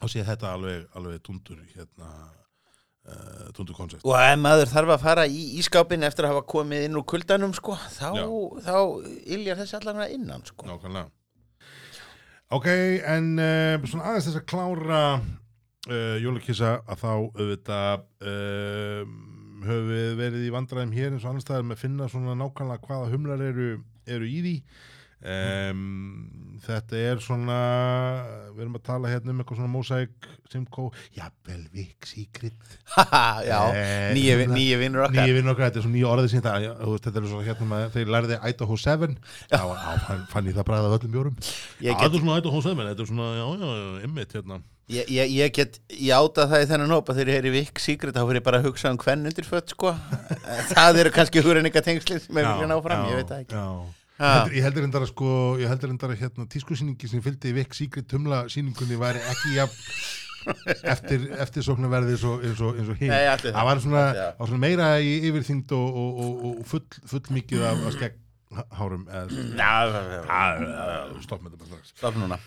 Og sé þetta alveg, alveg tundur hérna uh, tundur koncept og ef maður þarf að fara í ískápin eftir að hafa komið inn úr kuldanum sko, þá, þá iljar þessi allan að innan sko. Nákvæmlega. Ok, en uh, svona aðeins þess að klára uh, jólakissa að þá auðvitað uh, höfum við verið í vandræðum hér eins og annars staðar með að finna svona nákvæmlega hvaða humlar eru, eru í því. Um, þetta er svona við erum að tala hérna um eitthvað svona Mosaic, Simcoe, jafnvel Vic Secret. Já, Eh, nýju vinnur okkar. Nýju vinn okkar, þetta er svona nýju orðið sín það, já, þú veist, þetta er svona hérna með, þeir lærði Idaho 7 þá á, fann, ég það bræðið af öllum bjórum. Já, þetta er svona Idaho 7, þetta er svona, já, já, já, ymmit hérna Ég, ég, ég get játa það í þennan hópa þegar ég heyri Vic Secret þá fyrir ég bara að hugsa um hvern undir fött sko. það eru kannski hugrenninga tengslið sem er fyrir ná fram, ég veit það ekki já. Ég heldur- Ég heldur endara sko, ég heldur endara hérna tískusýningi sem fylgdi Vic Secret tumla sýningunni væri ekki jafn eftir, eftir sóknarverði eins og, eins og, eins og Nei, það. það var svona, Já. var svona meira í yfirþyngd og, og, og, og full, full mikið af, af Já, stopp með þetta stopp núna.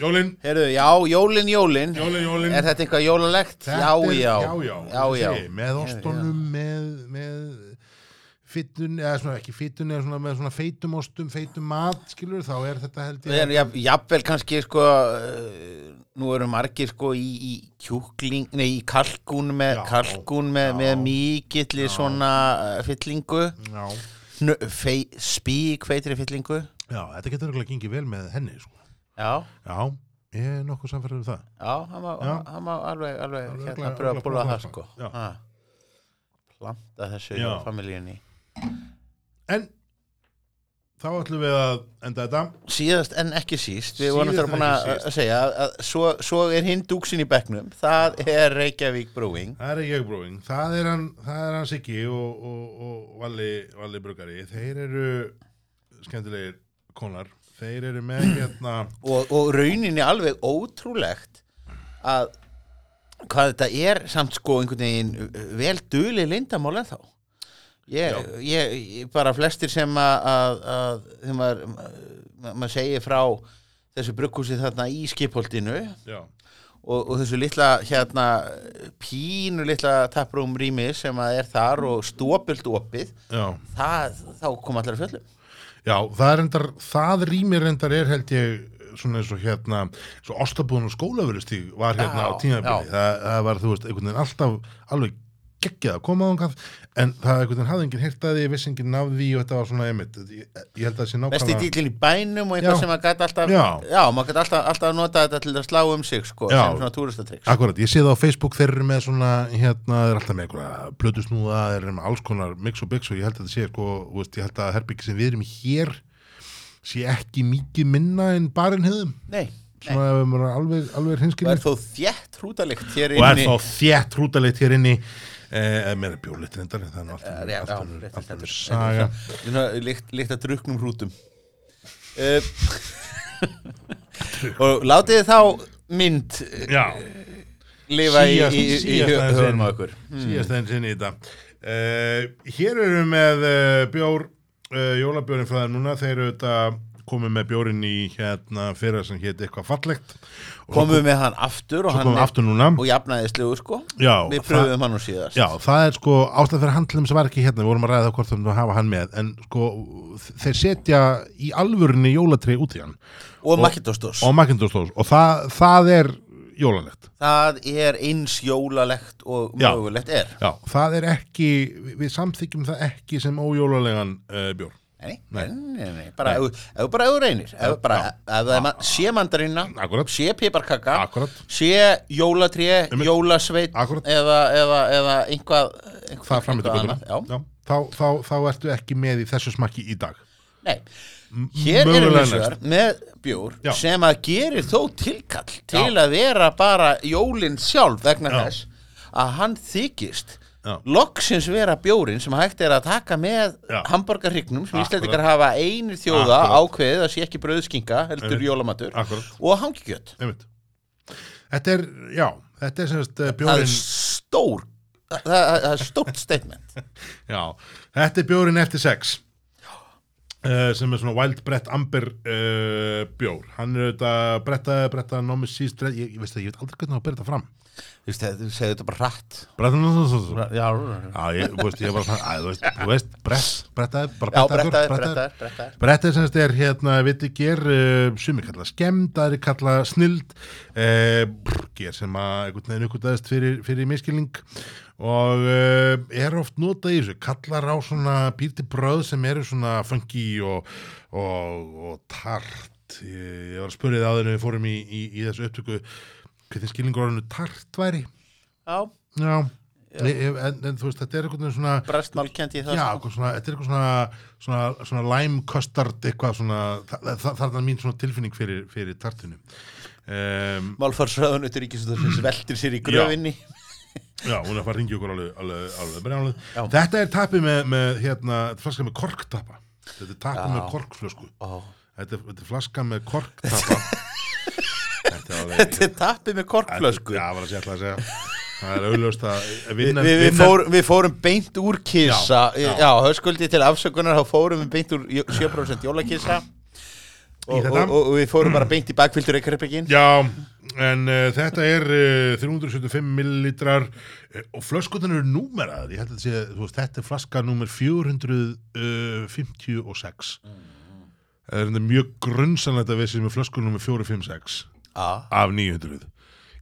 Jólin. Jólin, jólin, Er þetta eitthvað jólalegt? Já, já. Með ostunum, með, með fytun, eða svona ekki fytun eða svona með svona feitum ostum, feitum mat skilur, þá er þetta held ég En jafn- jafnvel kannski sko uh, nú eru margir sko í, í kjúkling, nei í kalkún með, Já, kalkún með, já. með mikilli svona uh, fyllingu Já, fei, spík feitri fyllingu já, þetta getur örugglega gengið vel með henni sko. Já, Já, ég er nokkuð samfærið um það já, hann má, Já. hann má alveg, alveg Alveg hérna örugglega- pröfa að búla það sko Já. Planta þessu Já. hjá familjíunni En þá ætlum við að enda þetta. Síðast en ekki síst, við vorum en búin að segja að, að svo, svo er hinn dúksin í bekknum það er Reykjavík Brewing. Það er ég bróðing, það er hann, hann Siggi og, og, og Valli, Valli Brugari. Þeir eru skemmtilegir konar. Þeir eru með hérna og, og rauninni alveg ótrúlegt að hvað þetta er samt sko einhvern veginn vel duli lindamál en þá ég, ég, ég bara flestir sem að, að, að þegar maður, ma- maður segir frá þessu brugghúsi þarna í skipholtinu Já, og, og þessu litla hérna pínu litla taprúm rými sem að er þar og stópult opið það, þá kom allir að fjöllum. Já, það er endar, það rýmir endar er held ég svona eins og hérna svo ostabúðun og skólaverustíg var hérna Já, á tímabili, já. það, það var þú veist einhvern veginn alltaf alveg geggjað að koma á þangað en það einhvern veginn hafði enginn heyrt að því, vissi enginn náði því og þetta var svona einmitt, ég, ég held að það sé nákvæmlega dýlinn í bænum og eitthvað sem maður gæti alltaf Já. já maður gæti alltaf, alltaf nota þetta til að slá um sig sko, Já. sem svona túristatryggs Akkurat, ég sé það á Facebook, þeir eru með svona hérna, þeir eru alltaf með einhverja plötusnúða þeir eru með alls konar mix og bix og ég held að þetta sé sko, veist, ég held að herbyggi sem við erum í hér sé ekki mikið minna en barinn hefðum. Er og er þó þétt hrútalikt hér er inni hér inni eh, eða meira bjólið reyndar það er nú Eh, alltaf rétt, saga. Líkt, að druknum hrútum. Uh, og látið þið þá mynd eh, já, lifa í, höfum á okkur síðast enn sinni í þetta. Uh, hér erum við með uh, bjór uh, jólabjórin frá þeim núna. Þeir eru þetta komum með bjórin í hérna fyrir sem hétt eitthvað fallegt komum við hann aftur og hann við aftur og jafnaðislegu sko. Já, við pröfum hann nú síðast. Já, það er sko ástæð fyrir handlum sem var ekki hérna, við vorum að ræða hvort að hafa hann með en sko þeir setja í alvörinni jólatri út í hann. Og Macintosh og Macintosh og það, það er jólalegt. Það er eins jólalegt og mögulegt er. Já, það er ekki, við- samþykjum það ekki sem ójólalegan uh, bjór. Nei, Nei. nei, bara ef þú reynir ef, það er ma- sé mandarinna sé piparkaka sé jólatré, Einmitt. jólasveit eða, eða, eða einhvað, það fram með eitthvað göttuna. annað. Já. þá, þá, þá ertu ekki með í þessu smakki í dag. Nei, hér erum við sér með bjór Já. sem að gerir þó tilkall til Já. að vera bara jólinn sjálf vegna Já. þess að hann þykist. Loksins vera bjórin sem hægt er að taka með Já. hamburgarhrygnum sem Akkurat. íslendingar hafa einir þjóða Akkurat. ákveðið að sé ekki brauðskinga heldur Einmitt. jólamatur Akkurat, og einmitt. Þetta er, já, þetta er semst uh, það er bjórin, stór það, það er stórt statement já, þetta er bjórin eftir sex. Uh, sem er svona Wild Brett Amber uh, bjór. Hann er auðvitað bretta, bretta nómi síst ég, ég veist það, ég veit aldrei hvernig á að byrja þetta fram. Þú veist, þú segir þetta bara hratt. Bretta nómi já, Já, ég, þú veist, ég var svona, að, þú veist, þú veist, brett, brettaði, bara brettaður, brettaði. brettaður, brettaður Brettið semst er hérna, veit ekki, er uh, sumi kalla skemmt, aðri kalla snild, ger sem að einhvern veginn uppgötaðist fyrir, fyrir miskilning og uh, er oft notað í þessu, kallar á svona pírti bröð sem eru svona funky og, og, og tart. Ég, ég var að spurði það en við fórum í, í, í þessu upptöku hvernig skilningur orðinu tart væri. já, Já, ég- en, en þú veist, þetta er veginn svona brestmálkendi í það Já, sko. eitthvað svona, þetta er eitthvað svona, svona, svona lime custard eitthvað svona, það, það, það er mín svona tilfinning fyrir, fyrir tartinu. Um, Málfarsröðunutur ríkisúðursins veltir sér í gröfinni já, hún er að fara að ringja okkur alveg, alveg, alveg. Já. Þetta er tapið með, með hérna, þetta flaska með korktapa. Þetta er Já. með korkflösku. Þetta er, þetta er flaska með korktapa. þetta er alveg... Er tappið með korkflösku Já, var að segja alltaf að segja. Það er auðljóst að Vi, vinna... við, við, vinna- fórum, við fórum beint úr kissa Já, Já, já. höskuldi til afsökunar þá fórum við beint úr jó- 7% jólakissa og, og, og, og við fórum bara beint í bakfyldur ekkerbyggin Já, en uh, þetta er uh, 375 millilitrar uh, og flöskutan eru númerað ég held að sé, veist, þetta er flaska númer 456 það er mjög grunnsanlegt að við sem er flösku númer 456 Já, af 900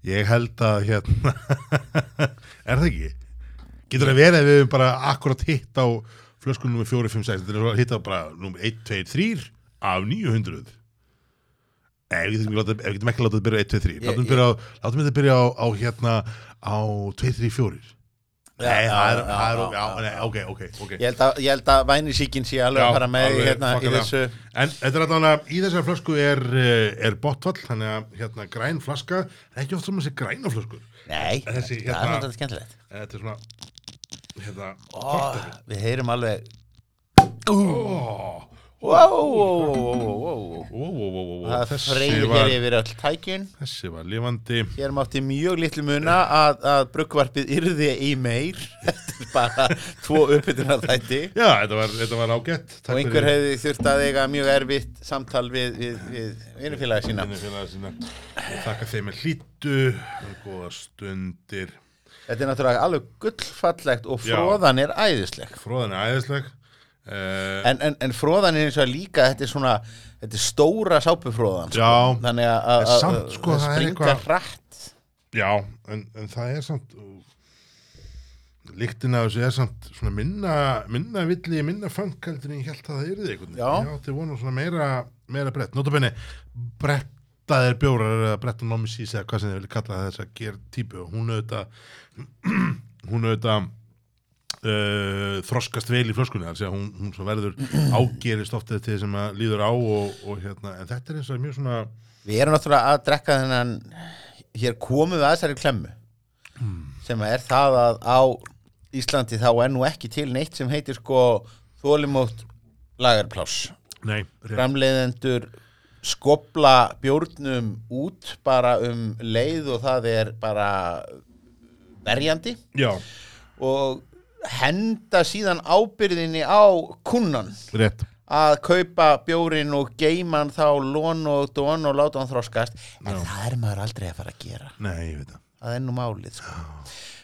ég held að hérna er það ekki? Getur það verið að við höfum bara akkurat hitt á flösku númer 456 þetta er að hitta bara númer 1, 2, 3 af 900 Nei, við getum ekki við látið að byrja á 1, 2, 3 Ég- látum látum þetta byrja á, á hérna á 2, 3, 4 Nei, það er, er, ok, ok, Ég held að, vænisíkin sé alveg að fara með alveg, hérna í þessu. En þetta er allavega, í þessar flösku er, eh, er bottvall, þannig að hérna græn flaska, það er ekki oft sem að sé græna flöskur. Nei, það er náttúrulega skemmtilegt. Þetta er svona, hérna, Við heyrum alveg. Ó, Það var, hér yfir öll tækjun þessi var lifandi. Hér mátti mjög litlu muna að, að bruggvarpið yrði í meir eftir bara tvo uppbytunar þætti Já, þetta var, þetta var ágætt. og einhver hefði þurft að eiga mjög erfitt samtal við, við, við vinnufélagi sína sína. Ég þakka þeim með hlýtu, góða stundir. Þetta er náttúrulega alveg gullfallegt og Já. fróðan er æðisleg Fróðan er æðisleg. Uh, en, en, en fróðan er eins og líka þetta er svona, þetta er stóra sápufróðan sko. Þannig að- að að- sko, það það er springa eitthvað- hratt já, en, en það er samt, líktin af þessu er samt svona minna, minna villi, minna en ég held að það veginn. Já. Já, þetta vonu svona meira, meira brett. Notabenni, brettaðir bjórar eða bretta nomisís eða hvað sem þið vilja kalla þess að gera típu og hún auðvitað, hún auðvitað uh, þroskast vel í flöskunni þannig að hún, hún verður ágerist oft eftir því sem að líður á og, og hérna, en þetta er eins og mjög svona Við erum náttúrulega að drekka þennan hér komum við að þessari klemmu sem er það að á Íslandi þá er nú ekki til neitt sem heitir sko þólimótt rétt, framleiðendur skopla bjórnum út bara um leið og það er bara verjandi já, og henda síðan ábyrðinni á kunnan rétt. Að kaupa bjórin og geima hann þá lón og dón og láta hann þroskast. En Já. það er maður aldrei að fara að gera. Nei, ég veit það. Er nú málið sko.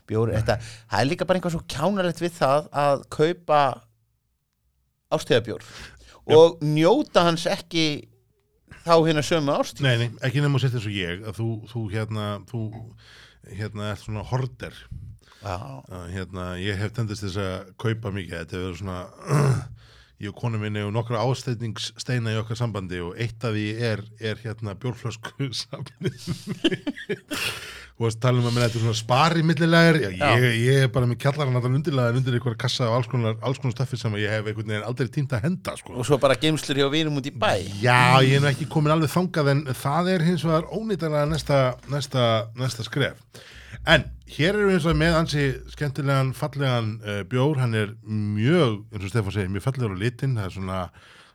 bjóri, þetta, það er líka bara einhvað svo kjánalegt við það að kaupa ástíðabjór og njóta hans ekki þá hérna sömu ástíð Nei, nei, ekki nefnum að setja og ég að þú, þú hérna, þú hérna ert svona horder að, hérna, ég hef tendist þess að kaupa mikið, þetta hefur verið svona ég og konu minni og nokkra ástæðningssteina í okkar sambandi og eitt af því er, er hérna bjórflösku sambandi og að tala um að minna þetta er svona spari millilegar, ég, ég er bara með kjallaran að undirlega undir einhverja kassa af alls konar, alls konar stöffi sem ég hef einhvern veginn aldrei tímt að henda sko. og svo bara geimslur hjá vinum út í bæ. Já, ég er nú ekki komin alveg þangað en það er hins vegar ónýttanlega næsta, næsta, næsta skref. En hér erum við eins og með ansi skemmtilegan, fallegan uh, bjór, hann er mjög, eins og Stefán segir, mjög fallegur á litin, það er svona,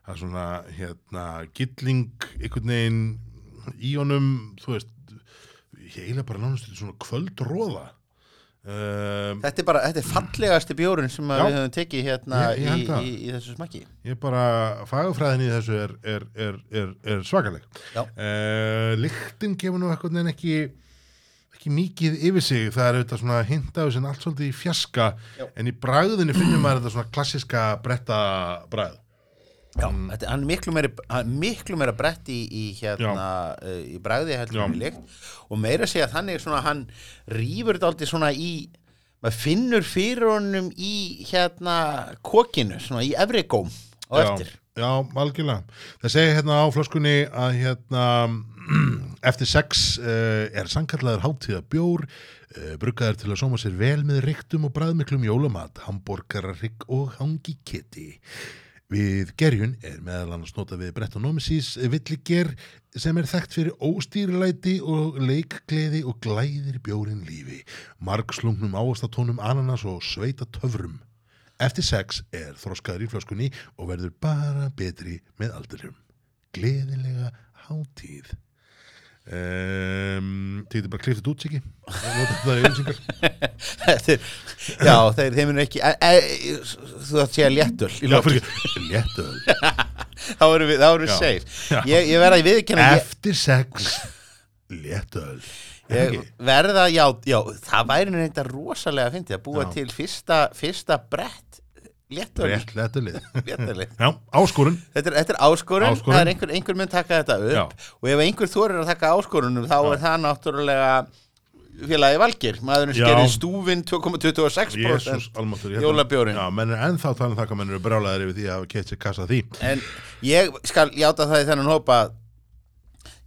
það er svona, hérna, gilling, einhvern veginn í honum, þú veist, ég eiginlega bara nánast svona kvöldróða. Um, Þetta er bara, þetta er fallegasti bjórinn sem Já. við höfum tekið hérna Ég- ég í, í, í þessu smakki ég bara, fagufræðin í þessu er, er, er, er, er svakaleg. Uh, lyktin gefur nú eitthvað en ekki ekki mikið yfir sig. Það er auðvitað svona þessu en allt svolítið í fjaska Já. en í bragðinu finnum maður þetta svona klassiska bretta bragð. Já, þetta, hann er miklu meira, er miklu meira brett í, í hérna uh, í bræði og meira segja þannig svona hann rýfur þetta aldrei svona í maður finnur fyrir honum í hérna kokinu, svona í efrigóm á já, eftir. Já, algjörlega. Það segja hérna á flöskunni að hérna eftir sex uh, er sannkallaður hátíða bjór uh, bruggaður til að sóma sér vel með ryktum og bræðmiklum jólamat hambúrgararrygg og hangi keti Við gerjun er meðal annars nota við Brettanomyces villiger sem er þekkt fyrir óstýrlæti og leikgleði og glæðir bjórin lífi, margslungnum ávastatónum ananas og sveita töfrum. Eftir sex er þroskaður í flöskunni og verður bara betri með aldurum. Gleðilega hátíð. Um, Týttir bara kliftið út, er, já, þeir, munu ekki e, e, þú ætti að segja léttöl. Léttöl. þá erum við, við safe ég, ég verða að viðkynna ég, Eftir sex, léttöl. Er verða, já, já, það væri nú reynda rosalega að fyndi að búa Já. til fyrsta, fyrsta brett léttöl Rétt léttölið. léttölið Já, áskorun. Þetta er, þetta er áskorun, Áskorun. það er einhver, einhver mun taka þetta upp Já. og ef einhver þorir að taka áskorunum þá Já. er það náttúrulega félagi valgir, maðurinn Já. skerði stúfin 2,26% Jésús almáttur. Jólabjórinn. Já, menn er ennþá að tala um hvað menn eru brjálæðir yfir því að keitt sér kassa því. en ég skal játa það í þennan hópa að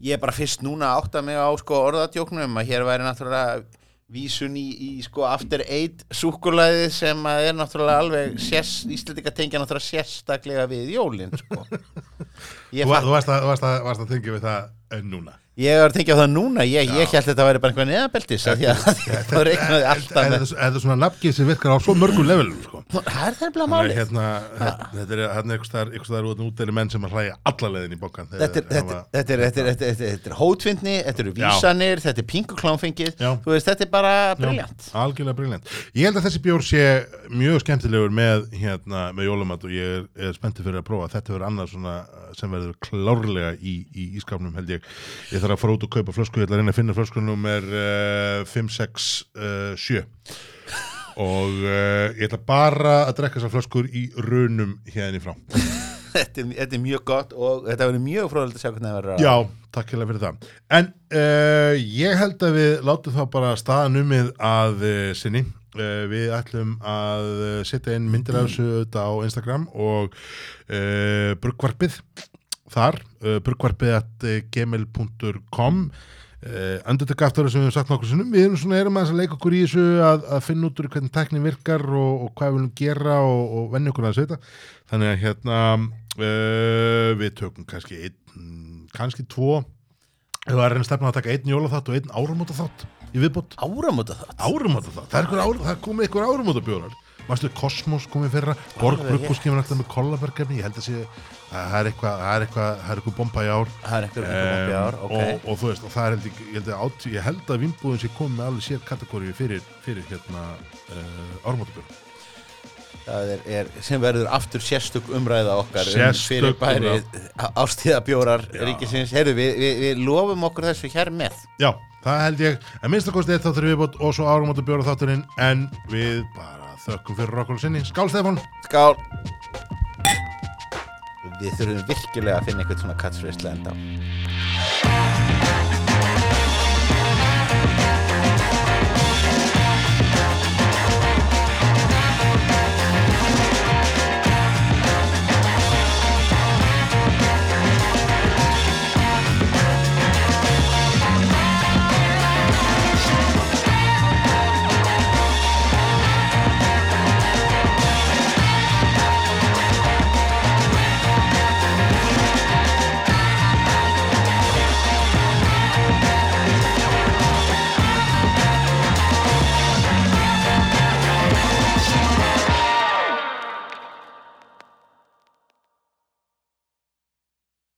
ég er bara fyrst núna að átta mig á sko orðatjóknum að hér væri náttúrulega vísun í, í sko after eight súkulæði sem er náttúrulega alveg sérst, Íslandika tengja náttúrulega sérstaklega við jólin sko. Þú, varst að, að, að tengja við það núna. Ég var að tengja á það núna ég, ég held þetta væri bara einhver neðabeltis að að að það er svona nafngið sem virkar á svo mörgum levelum, sko. það er það bara Þannig máli að hérna, þetta er, hérna er einhvers einhvers staðar út útdeili menn sem að hlæja alla leiðin í bókan. Þetta er, þetta, þetta, er, er, er, er eru vísanir, þetta er veist, þetta er bara briljant. Algjörlega briljant. Ég held að þessi bjór sé mjög skemmtilegur með, hérna, með jólamat og ég er, spenntið fyrir að prófa. Þetta verður annað sem verður klárlega í ískapnum held ég. Ég þarf að fara út og kaupa flösku, ég ætla að reyna að finna flösku nummer uh, 567 og uh, ég ætla bara að drekka þessar flöskur í runum hérna í frá. þetta, er, þetta er mjög gott og þetta verður mjög fróðilegt að sjá hvernig það verður að... Já, takk fyrir það. En uh, ég held að við látum þá bara staðan umið að uh, sinni. Við ætlum að setja inn myndir af þessu auðvitað á Instagram og bruggvarpið þar, uh, bruggvarpið at uh, gmail.com Uh, endurtökk aftur það sem við hefum sagt nokkur sinnum. Við erum svona erum að leika okkur í þessu að, að finna út úr hvernig tæknin virkar og, og hvað við viljum gera og, og venja okkur að þetta þannig að hérna uh, við tökum kannski einn, kannski tvo. Ef það er reyna stefna að taka einn jólaþátt og einn áramóta þátt í viðbót. Áramóta þátt. áramóta þátt, það er, það komið ykkur áramóta bjórar Mástu, Kosmos kom í fyrra, Borg Brukkos kemur alltaf með kollabergefni, ég held að sé það er eitthvað, það er eitthvað, það er eitthvað bomba í ár. Það er eitthvað bomba í ár, ok. og, og þú veist, og það er held ég, held að, ég held að vinnbúðin sé komið með alveg sér kategóri fyrir, fyrir hérna eh, uh, ármáttabjörn það er, er, sem verður aftur sérstök umræða okkar um sérstök um fyrir bæri ástíðabjórar ríkisins, heyrðu, við, við, við lofum okkur þessu hér með. Já, það held ég, en minnstakosti eitt þáttur við bótt og svo ármáttabjóra þátturinn en við bara þökkum fyrir okkur sinni. Skál Stefan! Skál! Við þurfum virkilega að finna eitthvað svona catchphrase til að enda á.